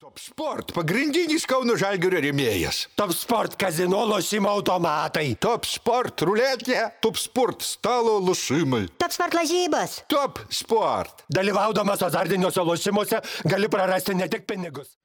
Top Sport – pagrindinis Kauno Žalgirio rėmėjas. Top Sport kazino lošimo automatai. Top Sport – ruletė. Top Sport – stalo lošimai. Top Sport lažybos. Top Sport. Dalyvaudamas azartiniuose lošimuose gali prarasti ne tik pinigus.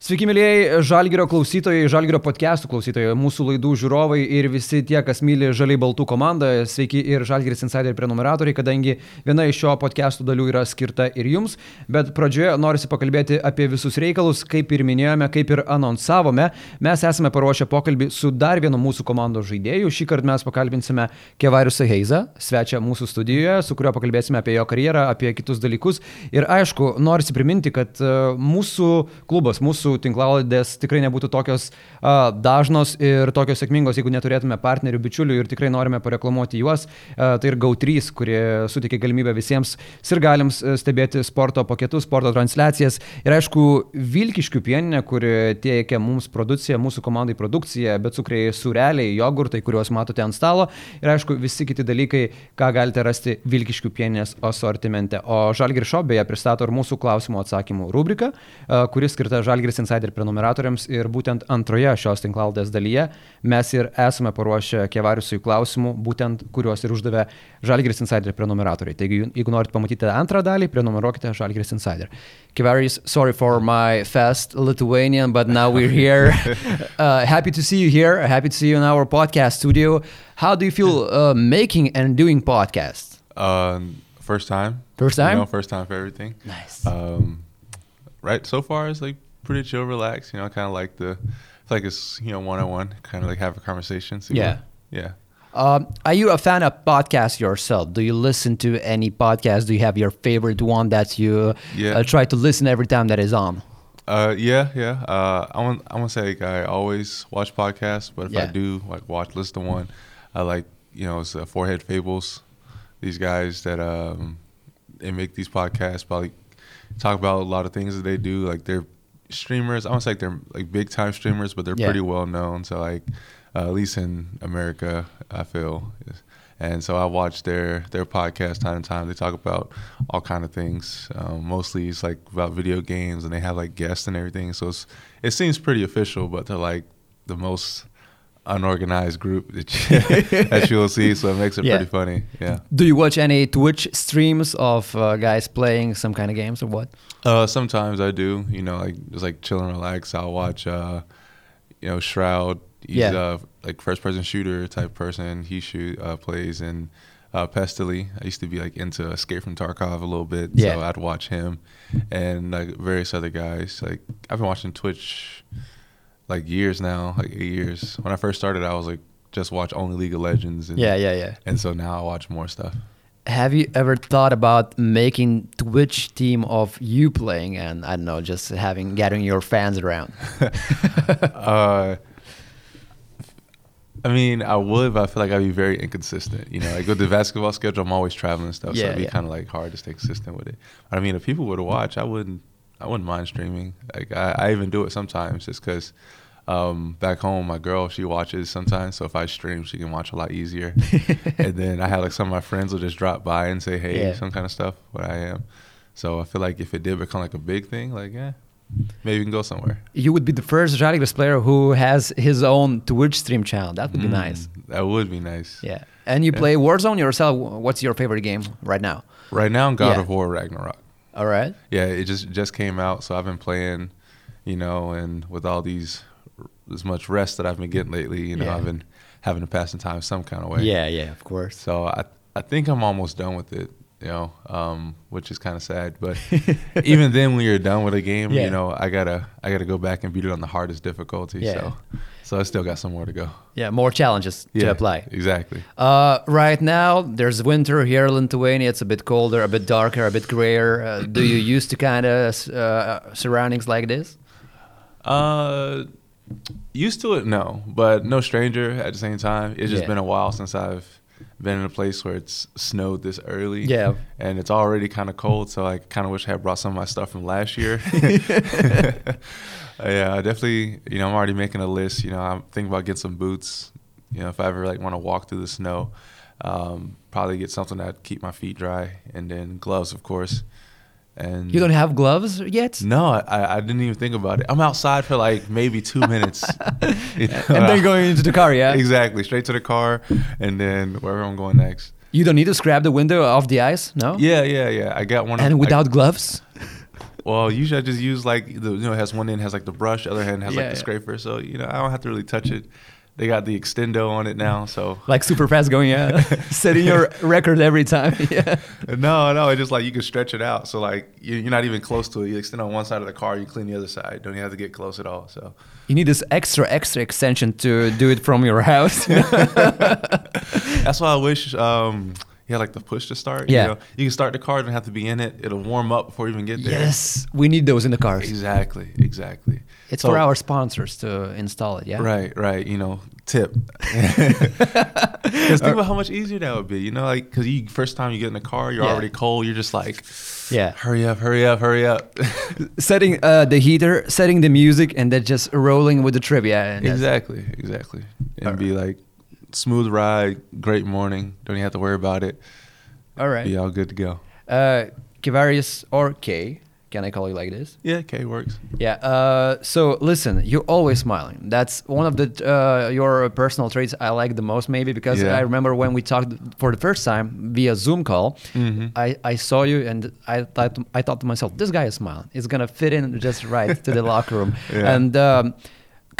Sveiki, mėlyjei Žalgirio klausytojai, Žalgirio podcastų klausytojai, mūsų laidų žiūrovai ir visi tie, kas myli Žaliai Baltų komandą. Sveiki ir Žalgiris Insider prenumeratoriai, kadangi viena iš šio podcastų dalių yra skirta ir jums. Bet pradžioje norisi pakalbėti apie visus reikalus, kaip ir minėjome, kaip ir anonsavome. Mes esame paruošę pokalbį su dar vienu mūsų komandos žaidėju. Šį kartą mes pakalbinsime Kevariusą Heizą, svečią mūsų studijoje, su kuriuo pakalbėsime apie jo karjerą, apie kitus dalykus. Ir aišku, norisi priminti, kad uh, mūsų klubas, mūsų mūsų tinklalaidės tikrai nebūtų tokios uh, dažnos ir tokios sėkmingos, jeigu neturėtume partnerių, bičiulių ir tikrai norime pareklamuoti juos. Uh, tai ir GAU3, kurie suteikia galimybę visiems sirgaliams stebėti sporto paketus, sporto transliacijas. Ir aišku, Vilkiškių pieninė, kuri teikia mums produkciją, mūsų komandai produkciją, bet cukriai sureliai, jogurtai, kuriuos matote ant stalo. Ir aišku, visi kiti dalykai, ką galite rasti Vilkiškių pieninės asortimente. O Žalgiršo beje pristato ir mūsų klausimų atsakymų rubriką, kuris skirta Žalgiris Insider prenumeratoriams ir būtent antroje šios tinklaldės dalyje mes ir esame paruošę kevariusui klausimų, būtent kuriuos ir uždavė Žalgiris Insider prenumeratoriai. Taigi, jeigu norite pamatyti antrą dalį, prenumeruokite Žalgiris Insider. Kevaris, sorry for my fast Lithuanian, but now we're here. uh, happy to see you here. Happy to see you in our podcast studio. How do you feel uh, making and doing podcasts? Um, first time. First time? You know, first time for everything. Nice. Um, right. So far, it's like pretty chill, relaxed. You know, kind of like the, I feel like it's you know one on one, kind of like have a conversation. see Yeah. Yeah. Um, are you a fan of podcasts yourself? Do you listen to any podcast? Do you have your favorite one that you Yeah. uh, try to listen every time that is on? Uh, yeah, yeah. Uh, I want I want to say like, I always watch podcasts, but if I do like watch listen to one, I like you know it's uh, Forehead Fables. These guys that um, they make these podcasts probably talk about a lot of things that they do. Like they're streamers. I don't say like they're like big time streamers, but they're Yeah. pretty well known. So like uh, at least in America, I feel. And so I watch their their podcast time to time. They talk about all kind of things. Um, mostly it's like about video games, and they have like guests and everything. So it's, it seems pretty official, but they're like the most unorganized group that you, that you'll see. So it makes it Yeah. pretty funny. Yeah. Do you watch any Twitch streams of uh, guys playing some kind of games or what? Uh, sometimes I do. You know, like just like chill and relax. I'll watch. Uh, you know, Shroud. He's Yeah. uh, like first person shooter type person. He shoot uh, plays and uh, Pestily. I used to be like into Escape from Tarkov a little bit, Yeah. so I'd watch him and like various other guys. Like I've been watching Twitch like years now, like eight years. When I first started, I was like just watch only League of Legends. And, Yeah, yeah, yeah. And so now I watch more stuff. Have you ever thought about making Twitch team of you playing and I don't know, just having gathering your fans around? uh, I mean, I would, but I feel like I'd be very inconsistent. You know, like with the basketball schedule, I'm always traveling and stuff, so it'd be yeah. kind of like hard to stay consistent with it. But I mean, if people were to watch, I wouldn't, I wouldn't mind streaming. Like I, I even do it sometimes, just because. Um, back home, my girl she watches sometimes, so if I stream, she can watch a lot easier. and then I have like some of my friends will just drop by and say, "Hey," Yeah. some kind of stuff. What I am. So I feel like if it did become like a big thing, like yeah, maybe we can go somewhere. You would be the first Žalgiris player who has his own Twitch stream channel. That would be Mm, nice. That would be nice. Yeah. And you Yeah. play Warzone yourself. What's your favorite game right now? Right now, God Yeah. of War Ragnarok. All right. Yeah, it just just came out, so I've been playing, you know, and with all these as much rest that I've been getting lately, you know, Yeah. I've been having to pass some time some kind of way. Yeah, yeah, of course. So I I think I'm almost done with it, you know, um, which is kind of sad. But even then, when you're done with a game, Yeah. you know, I gotta I gotta go back and beat it on the hardest difficulty. Yeah. So so I still got some more to go. Yeah, more challenges to apply. exactly. Uh, right now, there's winter here in Lithuania. It's a bit colder, a bit darker, a bit grayer. Uh, do you used to kind of uh, surroundings like this? Uh, used to it, no, but no stranger at the same time. It's just Yeah. been a while since I've been in a place where it's snowed this early. Yeah. and it's already kind of cold, so I kind of wish I had brought some of my stuff from last year. Yeah, I definitely. You know, I'm already making a list. You know, I'm thinking about getting some boots. You know, if I ever like want to walk through the snow, um, probably get something that keep my feet dry, and then gloves, of course. And You don't have gloves yet? No, I, I didn't even think about it. I'm outside for like maybe two minutes, You know, And then going into the car, yeah? exactly straight to the car, and then wherever I'm going next. You don't need to scrap the window off the ice, no? Yeah, yeah, yeah. I got one. And I- without gloves? well, usually I just use like the you know it has one end has like the brush, other hand has Yeah, like the yeah. scraper, so you know I don't have to really touch it. They got the extendo on it now, so Like super fast going, yeah. Setting your record every time, yeah. no, no, it's just like you can stretch it out. So like you- you're not even close to it. You extend on one side of the car, you clean the other side. Don't even have to get close at all. So You need this extra, extra extension to do it from your house. that's why I wish um, you had like the push to start. Yeah. you, know? you can start the car, don't have to be in it. It'll warm up before you even get there. yes, we need those in the cars. exactly, exactly. It's So- for our sponsors to install it, yeah? Right, right. You know, tip. Because think about how much easier that would be. You know, like because you first time you get in the car, you're Yeah. already cold. You're just like, Yeah. hurry up, hurry up, hurry up. Setting uh, the heater, setting the music, and then just rolling with the trivia. And exactly, exactly. And be like, smooth ride, great morning. Don't even have to worry about it. All right. Be all good to go. Uh, Kevarrius or K, can I call you like this? Yeah, okay, works. Yeah. Uh, so listen, you're always smiling. That's one of the uh, your personal traits I like the most, maybe because Yeah. I remember when we talked for the first time via Zoom call. Mhm. I, I saw you and I thought I thought to myself, this guy is smiling. It's gonna fit in just right to the locker room. Yeah. And um,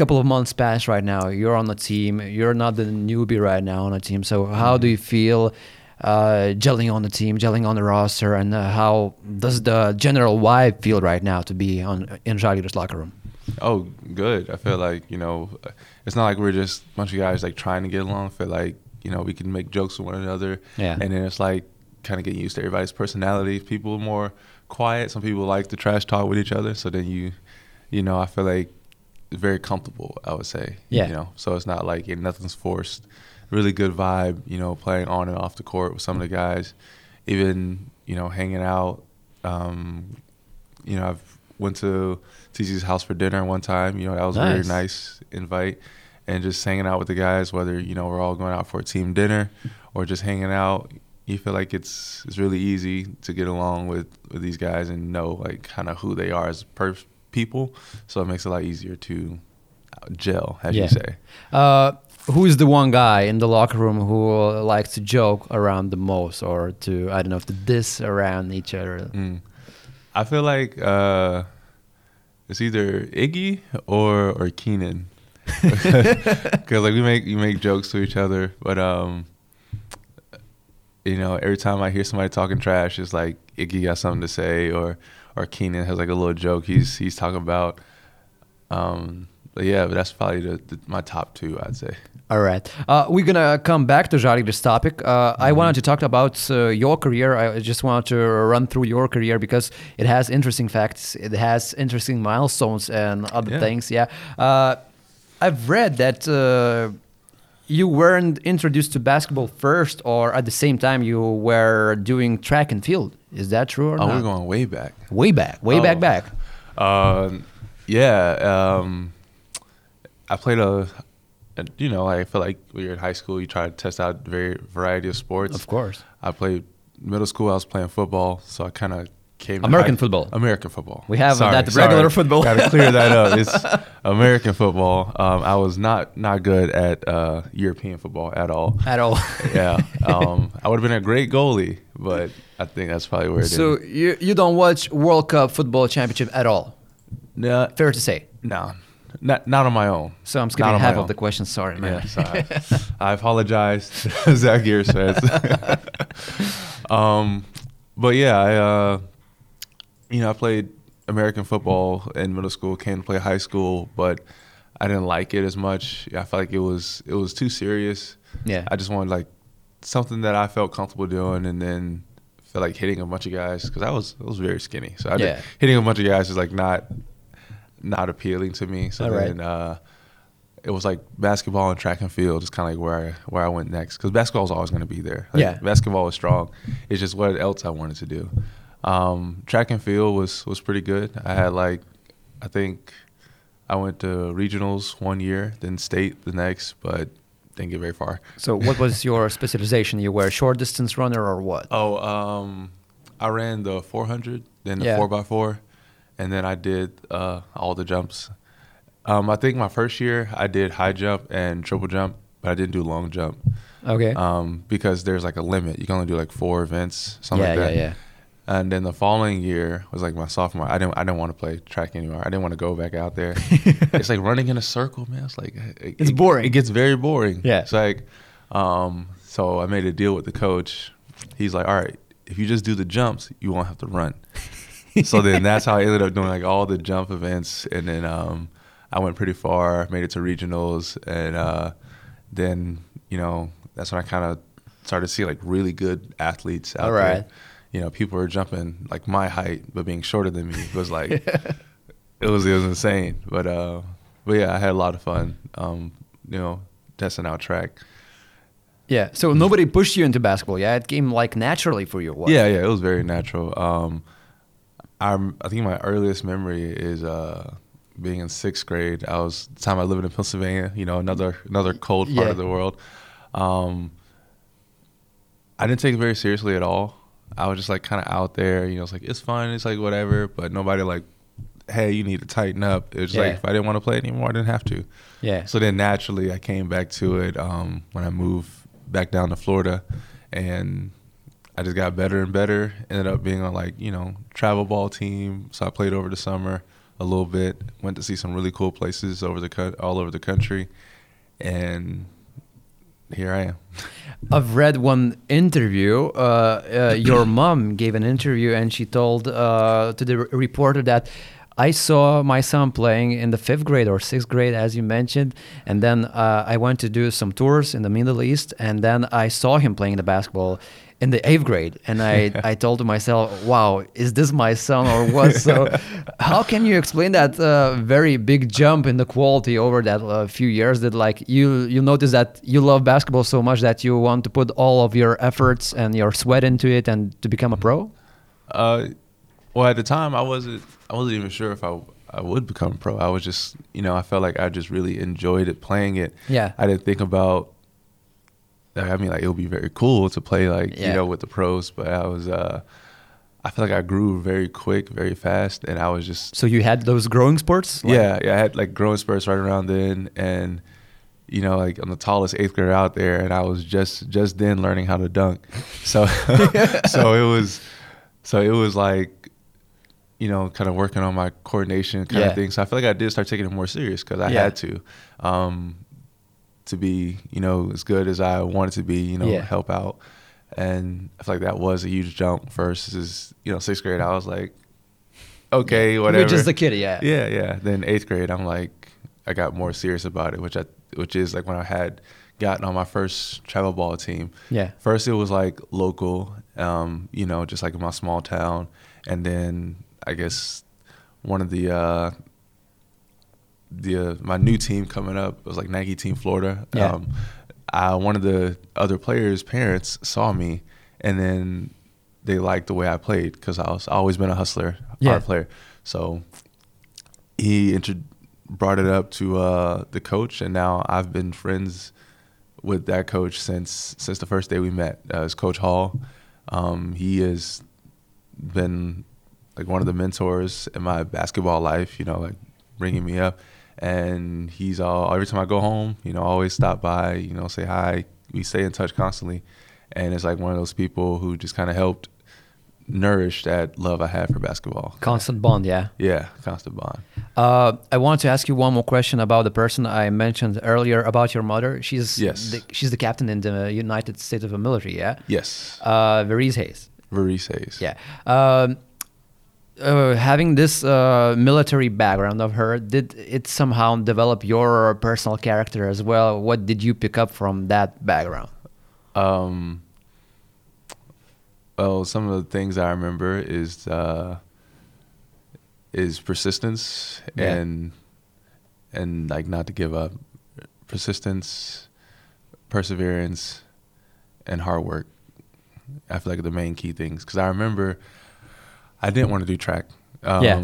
couple of months passed right now. You're on the team. You're not the newbie right now on a team. So how do you feel? Uh, gelling on the team, gelling on the roster, and uh, how does the general vibe feel right now to be on in Žalgiris locker room? Oh, good. I feel like you know, it's not like we're just a bunch of guys like trying to get along. I feel like you know we can make jokes with one another. Yeah. And then it's like kind of getting used to everybody's personality. People are more quiet. Some people like to trash talk with each other. So then you, you know, I feel like very comfortable. I would say. Yeah. You know, so it's not like nothing's forced. Really good vibe. You know, playing on and off the court with some of the guys. Even you know, hanging out. Um, you know, I've went to TC's house for dinner one time. You know, that was a very Nice. nice invite. And just hanging out with the guys, whether, you know, we're all going out for a team dinner or just hanging out, you feel like it's it's really easy to get along with, with these guys and know like kind of who they are as per- people. So it makes it a lot easier to gel, as Yeah. you say. Uh, who is the one guy in the locker room who likes to joke around the most, or to I don't know, to diss around each other? Mm. I feel like uh, it's either Iggy or or Keenan, because like we make we make jokes to each other, but um, you know, every time I hear somebody talking trash, it's like Iggy got something to say, or or Keenan has like a little joke he's he's talking about. Um, but yeah, but that's probably the, the, my top two, I'd say. All right. Uh, we're going to come back to Jari this topic. Uh, I wanted to talk about uh, your career. I just wanted to run through your career because it has interesting facts. It has interesting milestones and other Yeah. things. Yeah. Uh, I've read that uh, you weren't introduced to basketball first or at the same time you were doing track and field. Is that true or Oh, not? we're going way back. Way back. Way back Oh. back. Um, yeah. Um, I played a, a, you know, I feel like when you're in high school, you try to test out very variety of sports. Of course. I played middle school. I was playing football, so I kind of came. American high- football. American football. We have Sorry, that regular sorry. football. Got to clear that up. It's American football. Um, I was not not good at uh, European football at all. At all. yeah, um, I would have been a great goalie, but I think that's probably where it so didn't- you, you don't watch World Cup football championship at all? Nah, Fair to say. No, not not on my own. So I'm Not skipping half of the questions. Sorry, man. Yeah, sorry. I apologize, Zach Gears fans. um, but yeah, I uh, you know I played American football in middle school. Came to play high school, but I didn't like it as much. I felt like it was it was too serious. Yeah. I just wanted like something that I felt comfortable doing, and then felt like hitting a bunch of guys because I was I was very skinny. So I did- Yeah. hitting a bunch of guys is like not not appealing to me. So All right. then uh, it was like basketball and track and field is kind of like where I, where I went next because basketball is always going to be there. Like, Yeah. basketball was strong. It's just what else I wanted to do. Um, track and field was was pretty good. I had like I think I went to regionals one year, then state the next, but didn't get very far. So what was your specialization? You were a short distance runner or what? Oh, um, I ran the 400, then the Yeah. 4x4, and then I did uh, all the jumps. Um, I think my first year I did high jump and triple jump, but I didn't do long jump Okay. um, because there's like a limit. You can only do like four events, something yeah, like that. yeah, yeah. And then the following year was like my sophomore. I didn't I didn't want to play track anymore. I didn't want to go back out there. it's like running in a circle, man. It's like it, It's it- boring. It gets very boring. Yeah. It's like, um, so I made a deal with the coach. He's like, all right, if you just do the jumps, you won't have to run. so then that's how I ended up doing like all the jump events, and then um, I went pretty far, made it to regionals, and uh, then you know that's when I kind of started to see like really good athletes out All there. You know, people were jumping like my height, but being shorter than me was like it was it was insane. But uh, but yeah, I had a lot of fun. Um, you know, testing out track. Yeah. So nobody pushed you into basketball. Yeah, it came like naturally for you. What? Yeah, yeah, it was very natural. Um, I'm, I think my earliest memory is uh, being in sixth grade. I was the time I lived in Pennsylvania. You know, another another cold part Yeah. of the world. Um, I didn't take it very seriously at all. I was just like kind of out there. You know, it's like it's fun. It's like whatever. But nobody like, hey, you need to tighten up. It was Yeah. like if I didn't want to play anymore, I didn't have to. Yeah. So then naturally, I came back to it um, when I moved back down to Florida, and I just got better and better. Ended up being on like you know travel ball team, so I played over the summer a little bit. Went to see some really cool places over the co- all over the country, and here I am. I've read one interview. Uh, uh, your mom gave an interview, and she told uh, to the reporter that I saw my son playing in the fifth grade or sixth grade, as you mentioned, and then uh, I went to do some tours in the Middle East, and then I saw him playing the basketball in the eighth grade, and I I told to myself, "Wow, is this my son or what?" So, how can you explain that uh, very big jump in the quality over that uh, few years? That like you you notice that you love basketball so much that you want to put all of your efforts and your sweat into it and to become a pro? Uh, well, at the time, I wasn't. I wasn't even sure if I I would become pro. I was just, you know, I felt like I just really enjoyed it playing it. Yeah. I didn't think about. I mean, like it would be very cool to play like Yeah. you know with the pros, but I was. uh I feel like I grew very quick, very fast, and I was just So you had those growing spurts? Like- yeah, yeah. I had like growing spurts right around then, and you know, like I'm the tallest eighth grader out there, and I was just just then learning how to dunk. So, so it was, so it was like, you know, kind of working on my coordination kind Yeah. of thing. So I feel like I did start taking it more serious because I Yeah. had to, um, to be you know as good as I wanted to be. You know, Yeah. help out, and I feel like that was a huge jump versus you know sixth grade. I was like, okay, whatever. You're just a kid, yeah. Yeah, yeah. Then eighth grade, I'm like, I got more serious about it, which I, which is like when I had gotten on my first travel ball team. Yeah. First, it was like local, um, you know, just like in my small town, and then I guess one of the uh, the uh, my new team coming up it was like Nike Team Florida. Yeah. Um, I, one of the other players' parents saw me, and then they liked the way I played because I was I always been a hustler, Yeah. hard player. So he intro- brought it up to uh, the coach, and now I've been friends with that coach since since the first day we met. Uh, it's Coach Hall. Um, he has been like one of the mentors in my basketball life. You know, like bringing me up, and he's all every time I go home, you know, I always stop by, you know, say hi. We stay in touch constantly, and it's like one of those people who just kind of helped nourish that love I had for basketball. Constant bond, yeah. Yeah, constant bond. Uh, I want to ask you one more question about the person I mentioned earlier about your mother. She's Yes. the, she's the captain in the United States of the military, yeah. Yes, Uh, Veriz Hayes, Varese Hayes. yeah. Um, uh, having this uh, military background of her, did it somehow develop your personal character as well? What did you pick up from that background? Um, well, some of the things I remember is uh, is persistence Yeah. and and like not to give up, persistence, perseverance, and hard work. I feel like the main key things because I remember I didn't want to do track. Um, Yeah.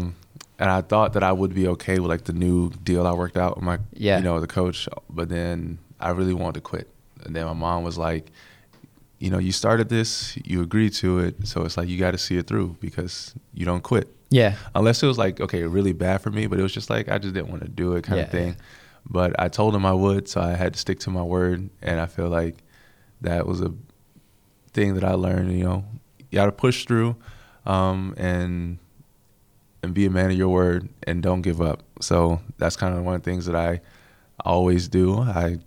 And I thought that I would be okay with like the new deal I worked out with my, Yeah. you know, the coach. But then I really wanted to quit. And then my mom was like, you know, you started this, you agreed to it, so it's like you got to see it through because you don't quit. Yeah. Unless it was like okay, really bad for me, but it was just like I just didn't want to do it kind Yeah, of thing. But I told him I would, so I had to stick to my word, and I feel like that was a thing that I learned. You know, you got to push through, um, and and be a man of your word, and don't give up. So that's kind of one of the things that I always do. I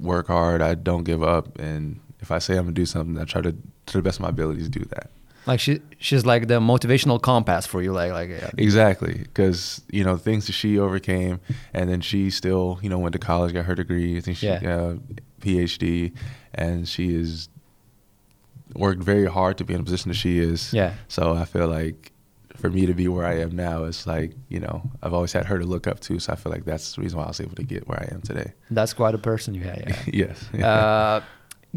work hard. I don't give up, and if I say I'm gonna do something, I try to to the best of my abilities to do that. Like she, she's like the motivational compass for you. Like, like yeah. Exactly, because you know things that she overcame, and then she still you know went to college, got her degree. I think she Yeah. uh, PhD, and she is worked very hard to be in the position that she is. Yeah. So I feel like for me to be where I am now, it's like you know I've always had her to look up to. So I feel like that's the reason why I was able to get where I am today. that's quite a person you have. Yeah. yes. uh,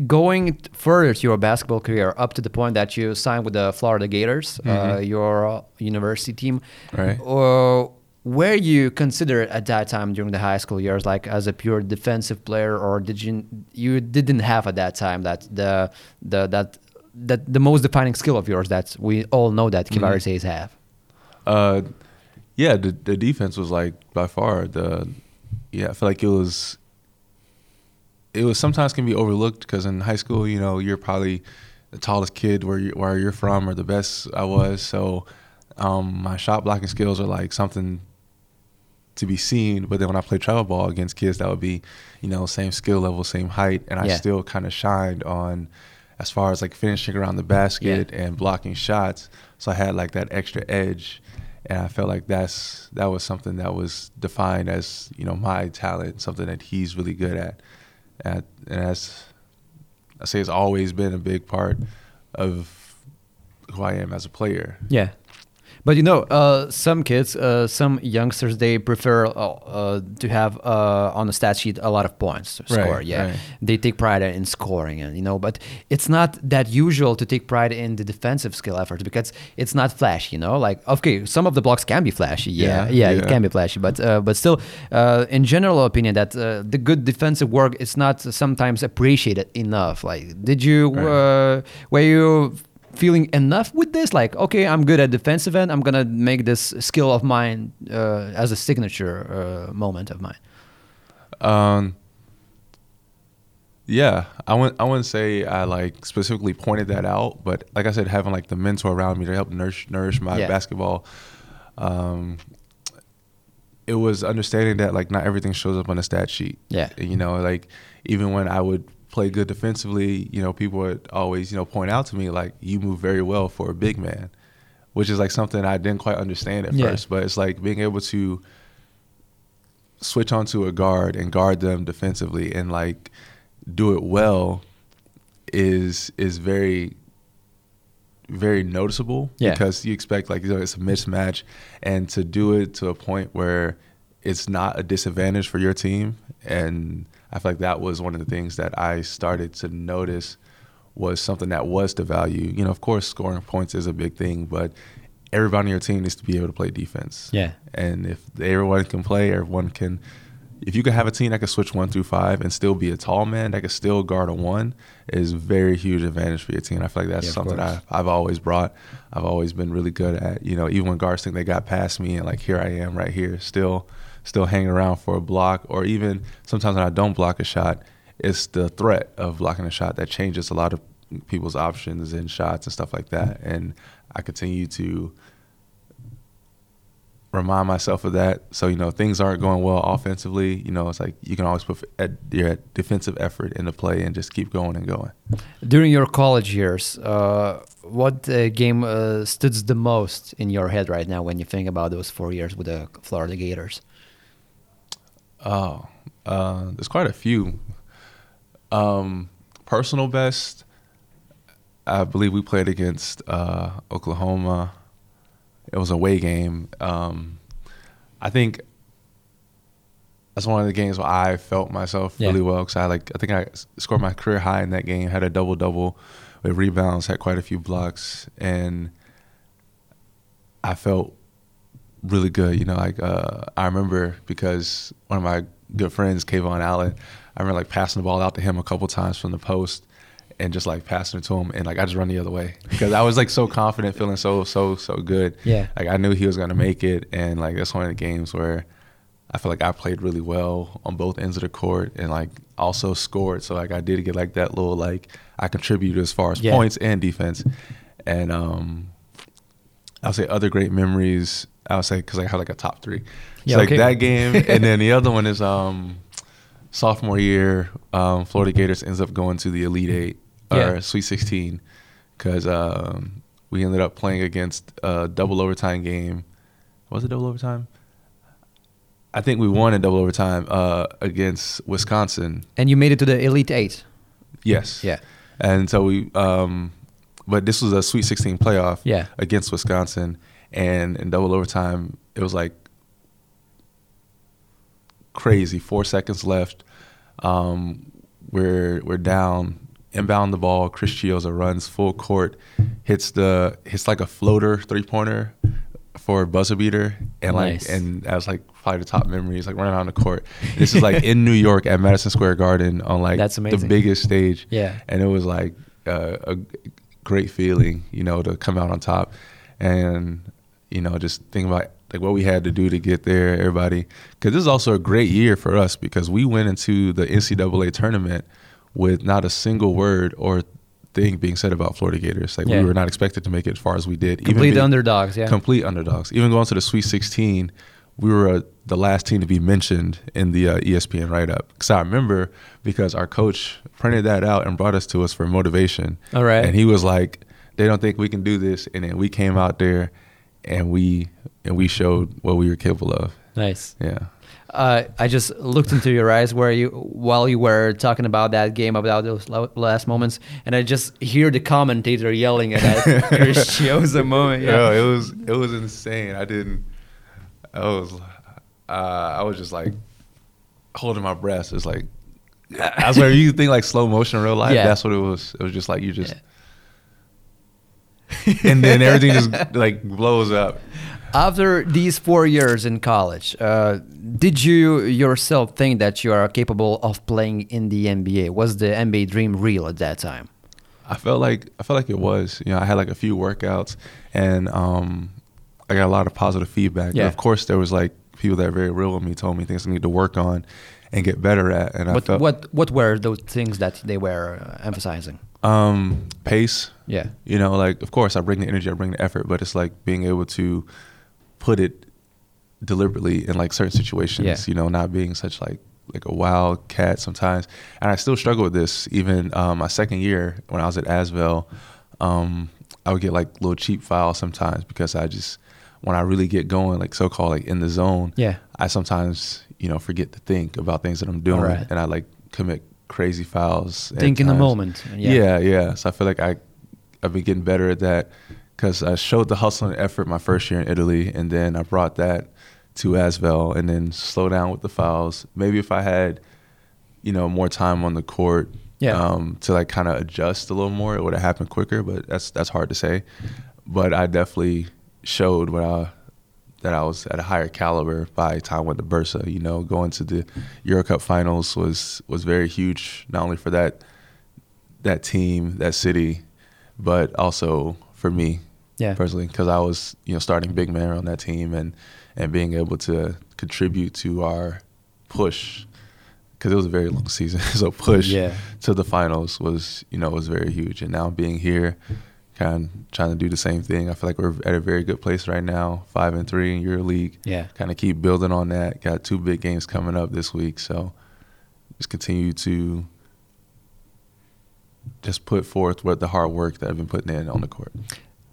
going further to your basketball career, up to the point that you signed with the Florida Gators, uh, your uh, university team, Right. Uh, were you considered at that time during the high school years, like as a pure defensive player, or did you you didn't have at that time that the the that that the most defining skill of yours that we all know that Kivari says have? Uh, yeah, the the defense was like by far the yeah. I feel like it was it was sometimes can be overlooked because in high school, you know, you're probably the tallest kid where you where you're from or the best I was. So um, my shot blocking skills are like something to be seen. But then when I played travel ball against kids that would be, you know, same skill level, same height, and I Yeah. still kind of shined on as far as like finishing around the basket and blocking shots. So I had like that extra edge, and I felt like that's that was something that was defined as you know my talent, something that he's really good at, and, and that's I say it's always been a big part of who I am as a player. Yeah. But you know, uh, some kids, uh, some youngsters, they prefer uh, uh, to have uh, on the stat sheet a lot of points to Right, score. Yeah, right. they take pride in scoring, and you know, but it's not that usual to take pride in the defensive skill efforts because it's not flashy. You know, like okay, some of the blocks can be flashy. Yeah, yeah, Yeah, it can be flashy, but uh, but still, uh, in general opinion, that uh, the good defensive work is not sometimes appreciated enough. Like, did you uh, were you feeling enough with this? Like, okay, I'm good at defensive end. I'm gonna make this skill of mine uh, as a signature uh, moment of mine. Um, yeah, I wouldn't. I wouldn't say I like specifically pointed that out, but like I said, having like the mentor around me to help nourish nourish my Yeah. basketball, um, it was understanding that like not everything shows up on a stat sheet. Yeah. you know, like even when I would play good defensively, you know, people would always you know point out to me like you move very well for a big man, which is like something I didn't quite understand at Yeah. first, but it's like being able to switch onto a guard and guard them defensively and like do it well is is very very noticeable Yeah. because you expect like you know it's a mismatch and to do it to a point where it's not a disadvantage for your team and I feel like that was one of the things that I started to notice was something that was the value. You know, of course scoring points is a big thing, but everybody on your team needs to be able to play defense. Yeah. And if everyone can play, everyone can. If you can have a team that can switch one through five and still be a tall man that can still guard a one, is very huge advantage for your team. I feel like that's Yeah, something. I've, I've always brought. I've always been really good at. You know, even when guards think they got past me, and like here I am right here, still, still hanging around for a block, or even sometimes when I don't block a shot, it's the threat of blocking a shot that changes a lot of people's options and shots and stuff like that. And I continue to remind myself of that. So you know, things aren't going well offensively. You know, it's like you can always put your defensive effort into play and just keep going and going. During your college years, uh, what uh, game uh, stood the most in your head right now when you think about those four years with the Florida Gators? Oh, uh, there's quite a few. Um, personal best, I believe we played against uh, Oklahoma. It was a away game. Um, I think that's one of the games where I felt myself Yeah. really well because I like I think I scored my career high in that game. Had a double double with rebounds, had quite a few blocks, and I felt really good. You know, like uh, I remember because one of my good friends, KeVaughn Allen, I remember like passing the ball out to him a couple times from the post, and just like passing it to him, and like I just run the other way because I was like so confident, feeling so so so good. Yeah. like I knew he was gonna make it, and like that's one of the games where I feel like I played really well on both ends of the court, and like also scored. So like I did get like that little like I contributed as far as Yeah. points and defense, and um, I'll say other great memories. I'll say because I have like a top three. Yeah, so like okay. that game, and then the other one is um, sophomore year. Um, Florida Gators ends up going to the Elite Eight or Yeah. Sweet Sixteen because um, we ended up playing against a double overtime game. Was it double overtime? I think we won in double overtime uh, against Wisconsin. And you made it to the Elite Eight. Yes. Yeah. And so we, um, but this was a Sweet 16 playoff Yeah. against Wisconsin, and in double overtime, it was like crazy. Four seconds left. Um, we're we're down, inbound the ball. Chris Chiozza runs full court, hits the hits like a floater three pointer for a buzzer beater, and Nice. like and that was like probably the top memories, like running around the court. This is like in New York at Madison Square Garden on like That's amazing. the biggest stage. Yeah. and it was like uh, a great feeling, you know, to come out on top, and you know, just think about like what we had to do to get there. Everybody, because this is also a great year for us because we went into the NCAA tournament with not a single word or thing being said about Florida Gators. Like Yeah. we were not expected to make it as far as we did. Complete being- underdogs, yeah. Complete underdogs. Even going to the Sweet 16, we were uh, the last team to be mentioned in the uh, ESPN write up. Because I remember because our coach printed that out and brought us to us for motivation. All right. And he was like, "They don't think we can do this," and then we came out there, and we and we showed what we were capable of. Nice. Yeah. Uh, I just looked into your eyes where you while you were talking about that game about those last moments, and I just hear the commentator yelling at that Chris a moment. Yeah. Yo, it was it was insane. I didn't. I was, uh, I was just like holding my breath. It's like I swear you think like slow motion in real life. Yeah. That's what it was. It was just like you just, and then everything just like blows up. After these four years in college, uh, did you yourself think that you are capable of playing in the NBA? Was the NBA dream real at that time? I felt like I felt like it was. You know, I had like a few workouts, and um, I got a lot of positive feedback. Yeah. And of course, there was like people that are very real with me, told me things I need to work on and get better at. And I What felt what what were those things that they were uh, emphasizing? Um, pace. Yeah. You know, like of course I bring the energy, I bring the effort, but it's like being able to put it deliberately in like certain situations. Yeah. You know, not being such like like a wild cat sometimes. And I still struggle with this. Even um, my second year when I was at Asvel, um, I would get like little cheap fouls sometimes because I just when I really get going, like so called like in the zone, Yeah. I sometimes you know forget to think about things that I'm doing, Alright. and I like commit crazy fouls. Think in the moment. Yeah. Yeah, yeah. So I feel like I, I've been getting better at that because I showed the hustle and effort my first year in Italy, and then I brought that to Asvel, and then slow down with the fouls. Maybe if I had, you know, more time on the court, Yeah. um, to like kind of adjust a little more, it would have happened quicker. But that's that's hard to say. But I definitely showed what I that I was at a higher caliber by the time I went to Bursa. You know, going to the Euro Cup finals was was very huge, not only for that that team, that city, but also for me Yeah. personally, because I was you know starting big man on that team and and being able to contribute to our push because it was a very long season. so push Yeah. to the finals was you know was very huge, and now being here, kind of trying to do the same thing. I feel like we're at a very good place right now, five and three in your league. Yeah. kind of keep building on that. Got two big games coming up this week, so just continue to just put forth what the hard work that I've been putting in on the court.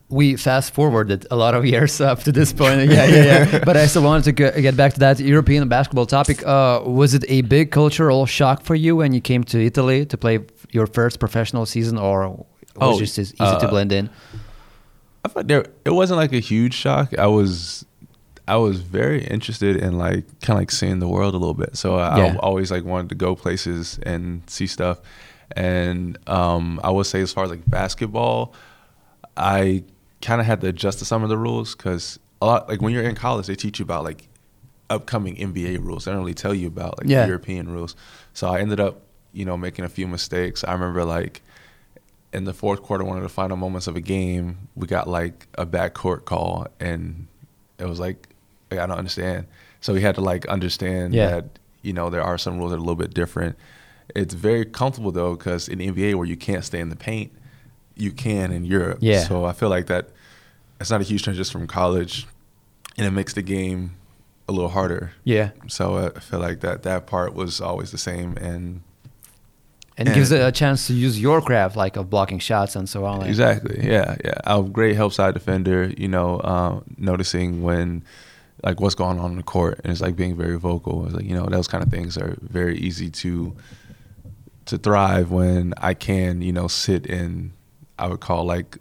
we fast forwarded a lot of years up to this point. Yeah, yeah, yeah. but I still wanted to get back to that European basketball topic. Uh, was it a big cultural shock for you when you came to Italy to play your first professional season, or was Oh, it just as easy to uh, blend in? I thought there it wasn't like a huge shock. I was I was very interested in like kind of like seeing the world a little bit. So I, Yeah. I always like wanted to go places and see stuff. And um, I would say as far as like basketball, I kind of had to adjust to some of the rules because a lot like when you're in college, they teach you about like upcoming NBA rules. They don't really tell you about like Yeah. European rules. So I ended up, you know, making a few mistakes. I remember like in the fourth quarter, one of the final moments of a game, we got like a backcourt call, and it was like, like, I don't understand. So we had to like understand Yeah. that you know there are some rules that are a little bit different. It's very comfortable though, because in the NBA where you can't stay in the paint, you can in Europe. Yeah. So I feel like that it's not a huge transition from college, and it makes the game a little harder. Yeah. So I feel like that that part was always the same, and And it gives it a chance to use your craft, like of blocking shots and so on. like- Exactly. Yeah, yeah. I'm a great help side defender. You know, um, noticing when like what's going on in the court, and it's like being very vocal. It's like you know those kind of things are very easy to to thrive when I can you know sit in I would call like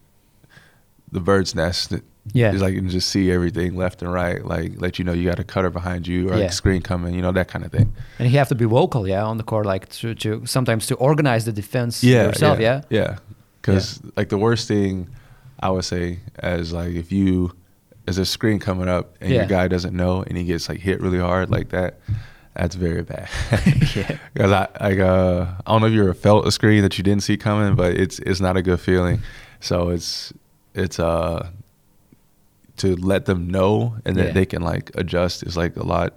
the bird's nest. Yeah. It's like you can just see everything left and right, like let you know you got a cutter behind you or Yeah. like screen coming, you know that kind of thing. And you have to be vocal, yeah, on the court, like to, to sometimes to organize the defense yeah, yourself, yeah. yeah. Because like the worst thing I would say is like if you as a screen coming up and Yeah. your guy doesn't know and he gets like hit really hard like that, that's very bad. Yeah. Because I like uh I don't know if you ever felt a screen that you didn't see coming, but it's it's not a good feeling. So it's it's uh to let them know and that Yeah. they can like adjust is like a lot.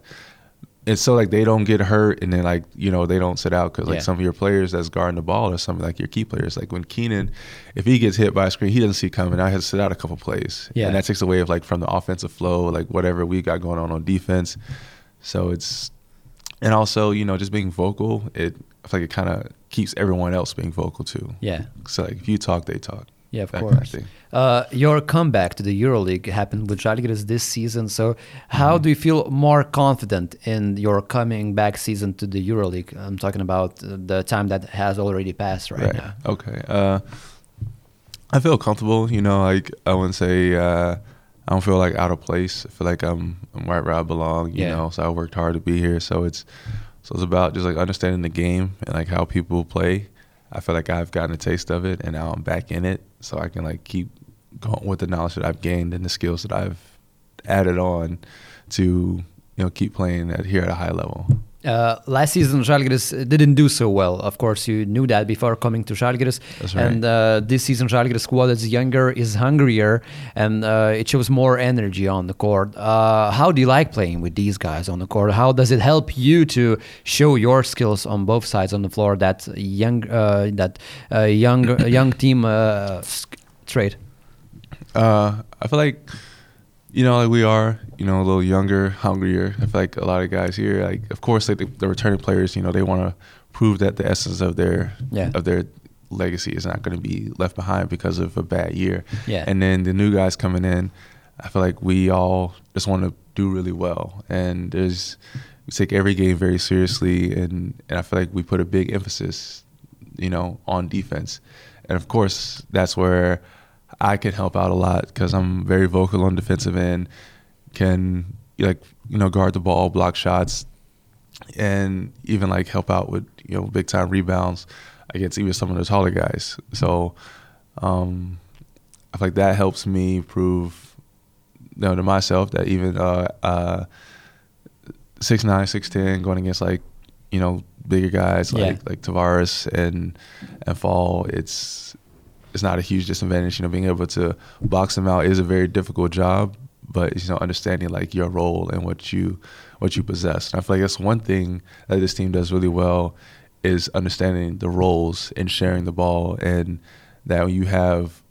It's so like they don't get hurt and then like you know they don't sit out because like Yeah. some of your players that's guarding the ball or something like your key players like when Keenan, if he gets hit by a screen he doesn't see coming. I had to sit out a couple plays. Yeah. and that takes away of like from the offensive flow like whatever we got going on on defense. So it's and also you know just being vocal it I feel like it kind of keeps everyone else being vocal too. Yeah. So like if you talk, they talk. Yeah, of That kind of course. Uh, your comeback to the EuroLeague happened with Žalgiris this season. So, how Mm-hmm. do you feel more confident in your coming back season to the EuroLeague? I'm talking about uh, the time that has already passed right, now. Okay. Uh, I feel comfortable. You know, like I wouldn't say uh, I don't feel like out of place. I feel like I'm I'm right where I belong. You Yeah. know, so I worked hard to be here. So it's so it's about just like understanding the game and like how people play. I feel like I've gotten a taste of it, and now I'm back in it, so I can like keep going with the knowledge that I've gained and the skills that I've added on to you know keep playing at here at a high level. Uh, last season, Žalgiris didn't do so well. Of course, you knew that before coming to Žalgiris. Right. And uh, this season, Žalgiris squad is younger, is hungrier, and uh, it shows more energy on the court. Uh, how do you like playing with these guys on the court? How does it help you to show your skills on both sides on the floor? That young, uh, that uh, young, young team uh, trait. Uh, I feel like, you know, like we are, you know, a little younger, hungrier. I feel like a lot of guys here, like, of course, like the, the returning players, you know, they want to prove that the essence of their Yeah. of their legacy is not going to be left behind because of a bad year. Yeah. And then the new guys coming in, I feel like we all just want to do really well, and there's we take every game very seriously, and and I feel like we put a big emphasis, you know, on defense, and of course that's where I can help out a lot because I'm very vocal on defensive end, can like you know guard the ball, block shots, and even like help out with you know big time rebounds against even some of the taller guys. So um, I feel like that helps me prove you know to myself that even uh, uh, six nine, six ten going against like you know bigger guys like Yeah. like Tavares and and Fall, it's it's not a huge disadvantage. You know, being able to box them out is a very difficult job, but you know, understanding like your role and what you what you possess. And I feel like that's one thing that this team does really well is understanding the roles and sharing the ball, and that when you have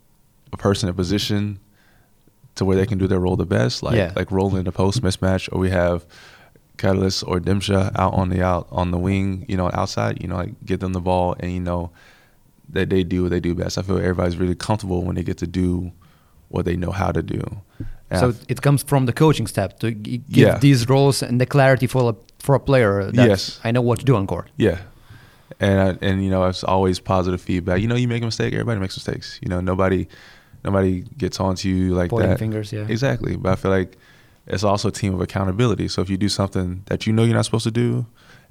a person in a position to where they can do their role the best, like Yeah. like rolling the post mismatch, or we have Catalyst or Dimsha out on the out on the wing, you know, outside, you know, like get them the ball and you know that they do what they do best. I feel everybody's really comfortable when they get to do what they know how to do. And So I f- it comes from the coaching step to give Yeah. these roles and the clarity for a, for a player. That Yes. I know what to do on court. yeah, and I, and you know it's always positive feedback. You know, you make a mistake, everybody makes mistakes. You know, nobody nobody gets onto you like Pointing that. fingers, yeah. exactly. But I feel like it's also a team of accountability. So if you do something that you know you're not supposed to do,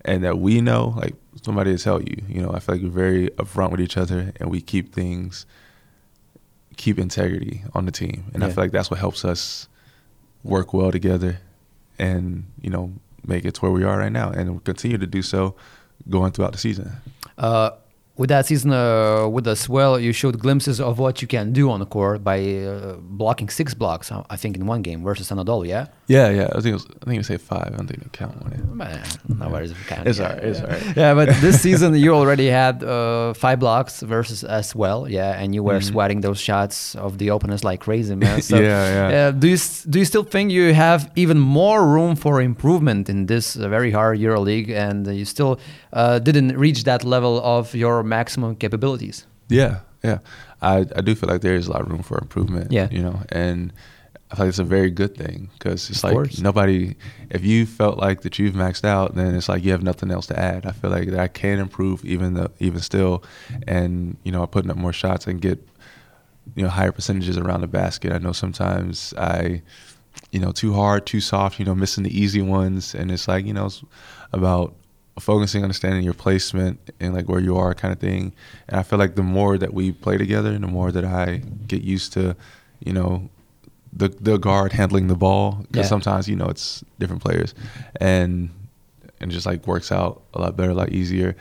and that we know, like somebody to tell you. You know, I feel like we're very upfront with each other, and we keep things, keep integrity on the team, and I feel like that's what helps us work well together, and you know, make it to where we are right now, and we'll continue to do so going throughout the season. Uh, with that season uh, with Asvel, you showed glimpses of what you can do on the court by uh, blocking six blocks, I think, in one game versus Anadolu, yeah? Yeah, yeah. I think it was, I think you say five. I don't think you count one. Man, no worries. count, It's yeah, alright, it's yeah. alright. Yeah, but this season you already had uh, five blocks versus Asvel, yeah, and you were sweating those shots of the opponents like crazy, man. So. Yeah, yeah. uh, do you do you still think you have even more room for improvement in this uh, very hard EuroLeague, and you still uh, didn't reach that level of your maximum capabilities? Yeah, yeah. I, I do feel like there is a lot of room for improvement. Yeah. You know, and I feel like it's a very good thing because it's Of like course. nobody, if you felt like that you've maxed out, then it's like you have nothing else to add. I feel like that I can improve even though, even still. And, you know, putting up more shots and get, you know, higher percentages around the basket. I know sometimes I, you know, too hard, too soft, you know, missing the easy ones. And it's like, you know, it's about focusing, understanding your placement and like where you are kind of thing. And I feel like the more that we play together and the more that I get used to, you know, the the guard handling the ball because Yeah. sometimes you know it's different players and and just like works out a lot better, a lot easier.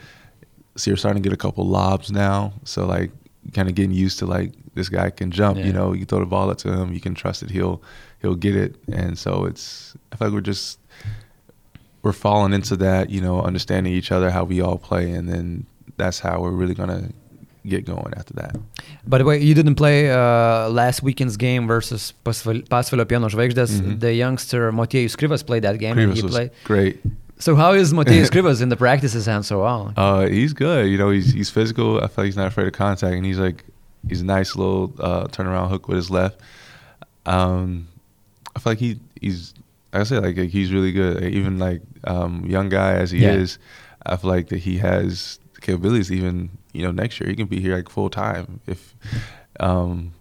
So you're starting to get a couple lobs now. So like kind of getting used to like this guy can jump. Yeah. You know, you throw the ball up to him, you can trust that he'll he'll get it. And so it's I feel like we're just we're falling into that. You know, understanding each other, how we all play, and then that's how we're really gonna get going after that. By the way, you didn't play uh, last weekend's game versus Pasval- Pasvalio Pieno Žvaigždės. Mhm. The youngster Motiejus Krivas played that game, and Krivas he was played. great. So how is Motiejus Krivas in the practices and so on? Uh, he's good. You know, he's he's physical. I feel like he's not afraid of contact, and he's like he's a nice little uh, turnaround hook with his left. Um, I feel like he he's I said like, like, he's really good. Even like um, young guy as he Yeah. is, I feel like that he has capabilities. Even you know next year he can be here like full time. If um,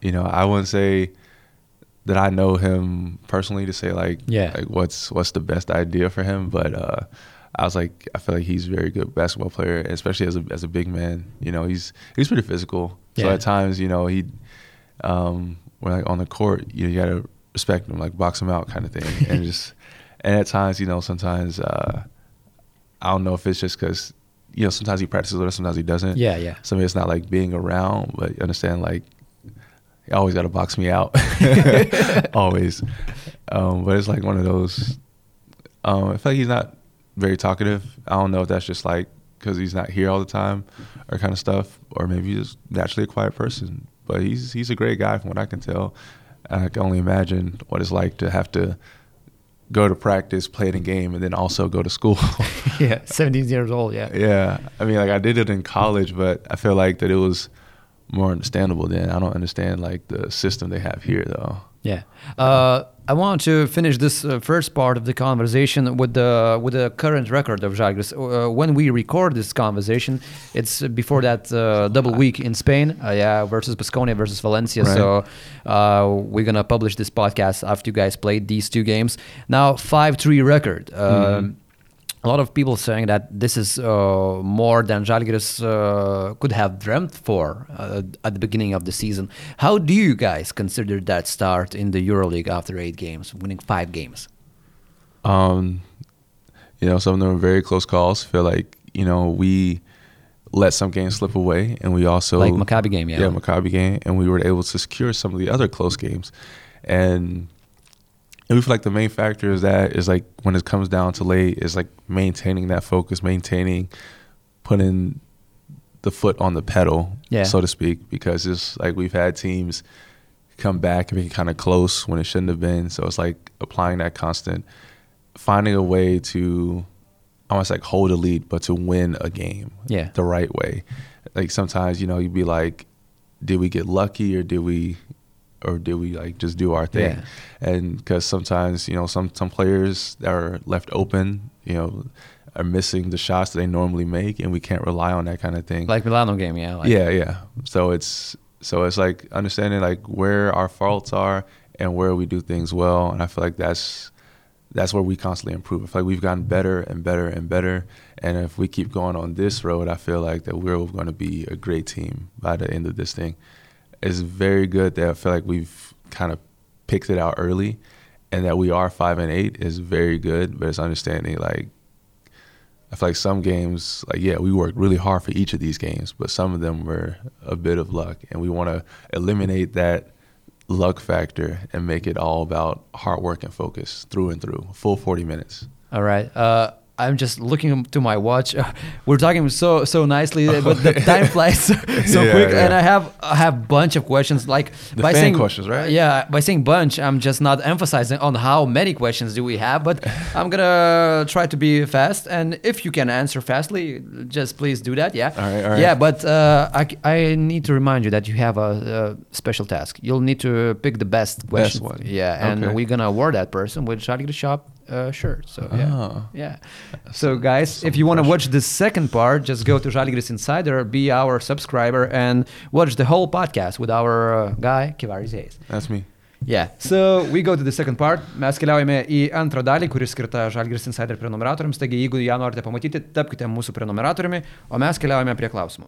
you know, I wouldn't say that I know him personally to say like Yeah. like what's what's the best idea for him, but uh, I was like I feel like he's a very good basketball player, especially as a as a big man. You know, he's he's pretty physical. So at times, you know, he um, when like on the court, you, know, you gotta respect him, like box him out, kind of thing, and just and at times, you know, sometimes uh, I don't know if it's just because you know sometimes he practices with us, sometimes he doesn't. Yeah, yeah. Of it's not like being around, but you understand like you always got to box me out, always. Um, but it's like one of those. Um, I feel like he's not very talkative. I don't know if that's just like because he's not here all the time, or kind of stuff, or maybe he's just naturally a quiet person. But he's he's a great guy from what I can tell. I can only imagine what it's like to have to go to practice, play in a game, and then also go to school. yeah, 17 years old. Yeah. Yeah, I mean, like I did it in college, but I feel like that it was more understandable then. I don't understand like the system they have here, though. Yeah. Uh, I want to finish this uh, first part of the conversation with the with the current record of Žalgiris. Uh, when we record this conversation, it's before that uh, double week in Spain, uh, yeah, versus Basconia versus Valencia. Right. So uh, we're gonna publish this podcast after you guys played these two games. Now five three record. Um, a lot of people saying that this is uh, more than Žalgiris uh, could have dreamt for uh, at the beginning of the season. How do you guys consider that start in the EuroLeague after eight games, winning five games? Um, you know, some of them were very close calls. Feel like you know we let some games slip away, and we also Like Maccabi game, yeah. yeah, Maccabi game, and we were able to secure some of the other close games, and. And we feel like the main factor is that is like when it comes down to late is like maintaining that focus, maintaining, putting the foot on the pedal, Yeah. so to speak, because it's like we've had teams come back and be kind of close when it shouldn't have been. So it's like applying that constant, finding a way to almost like hold a lead, but to win a game Yeah. the right way. Like sometimes, you know, you'd be like, did we get lucky or did we, or did we like just do our thing? Yeah. And because sometimes, you know, some some players that are left open, you know, are missing the shots that they normally make, and we can't rely on that kind of thing. Like Milano game, yeah. Like, yeah, yeah. So it's so it's like understanding like where our faults are and where we do things well, and I feel like that's that's where we constantly improve. I feel like we've gotten better and better and better, and if we keep going on this road, I feel like that we're going to be a great team by the end of this thing. It's very good that I feel like we've kind of picked it out early, and that we are five and eight is very good. But it's understanding like I feel like some games, like yeah, we worked really hard for each of these games, but some of them were a bit of luck, and we want to eliminate that luck factor and make it all about hard work and focus through and through. Full 40 minutes. All right. Uh, I'm just looking to my watch. We're talking so so nicely, but the time flies so, so Yeah, quick. yeah. And I have I have bunch of questions. Like The by saying questions, right? Yeah, by saying bunch, I'm just not emphasizing on how many questions do we have, but I'm gonna try to be fast. And if you can answer fastly, just please do that. Yeah. All right, all right. Yeah, but uh, I I need to remind you that you have a, a special task. You'll need to pick the best question. one. Yeah, and Okay. we're gonna award that person with Charlie the Shop uh, shirt. So yeah, Oh. yeah. So guys, if you want to watch the second part, just go to Žalgiris Insider, be our subscriber, and watch the whole podcast with our uh, guy Kivaris Hayes. That's me. Yeah. So we go to the second part. Mes keliaujame į antrą dalį, kuri skirta Žalgiris Insider prenumeratoriams. Taigi, jeigu ją norite pamatyti, tapkite mūsų prenumeratoriumi, o mes keliaujame prie klausimų.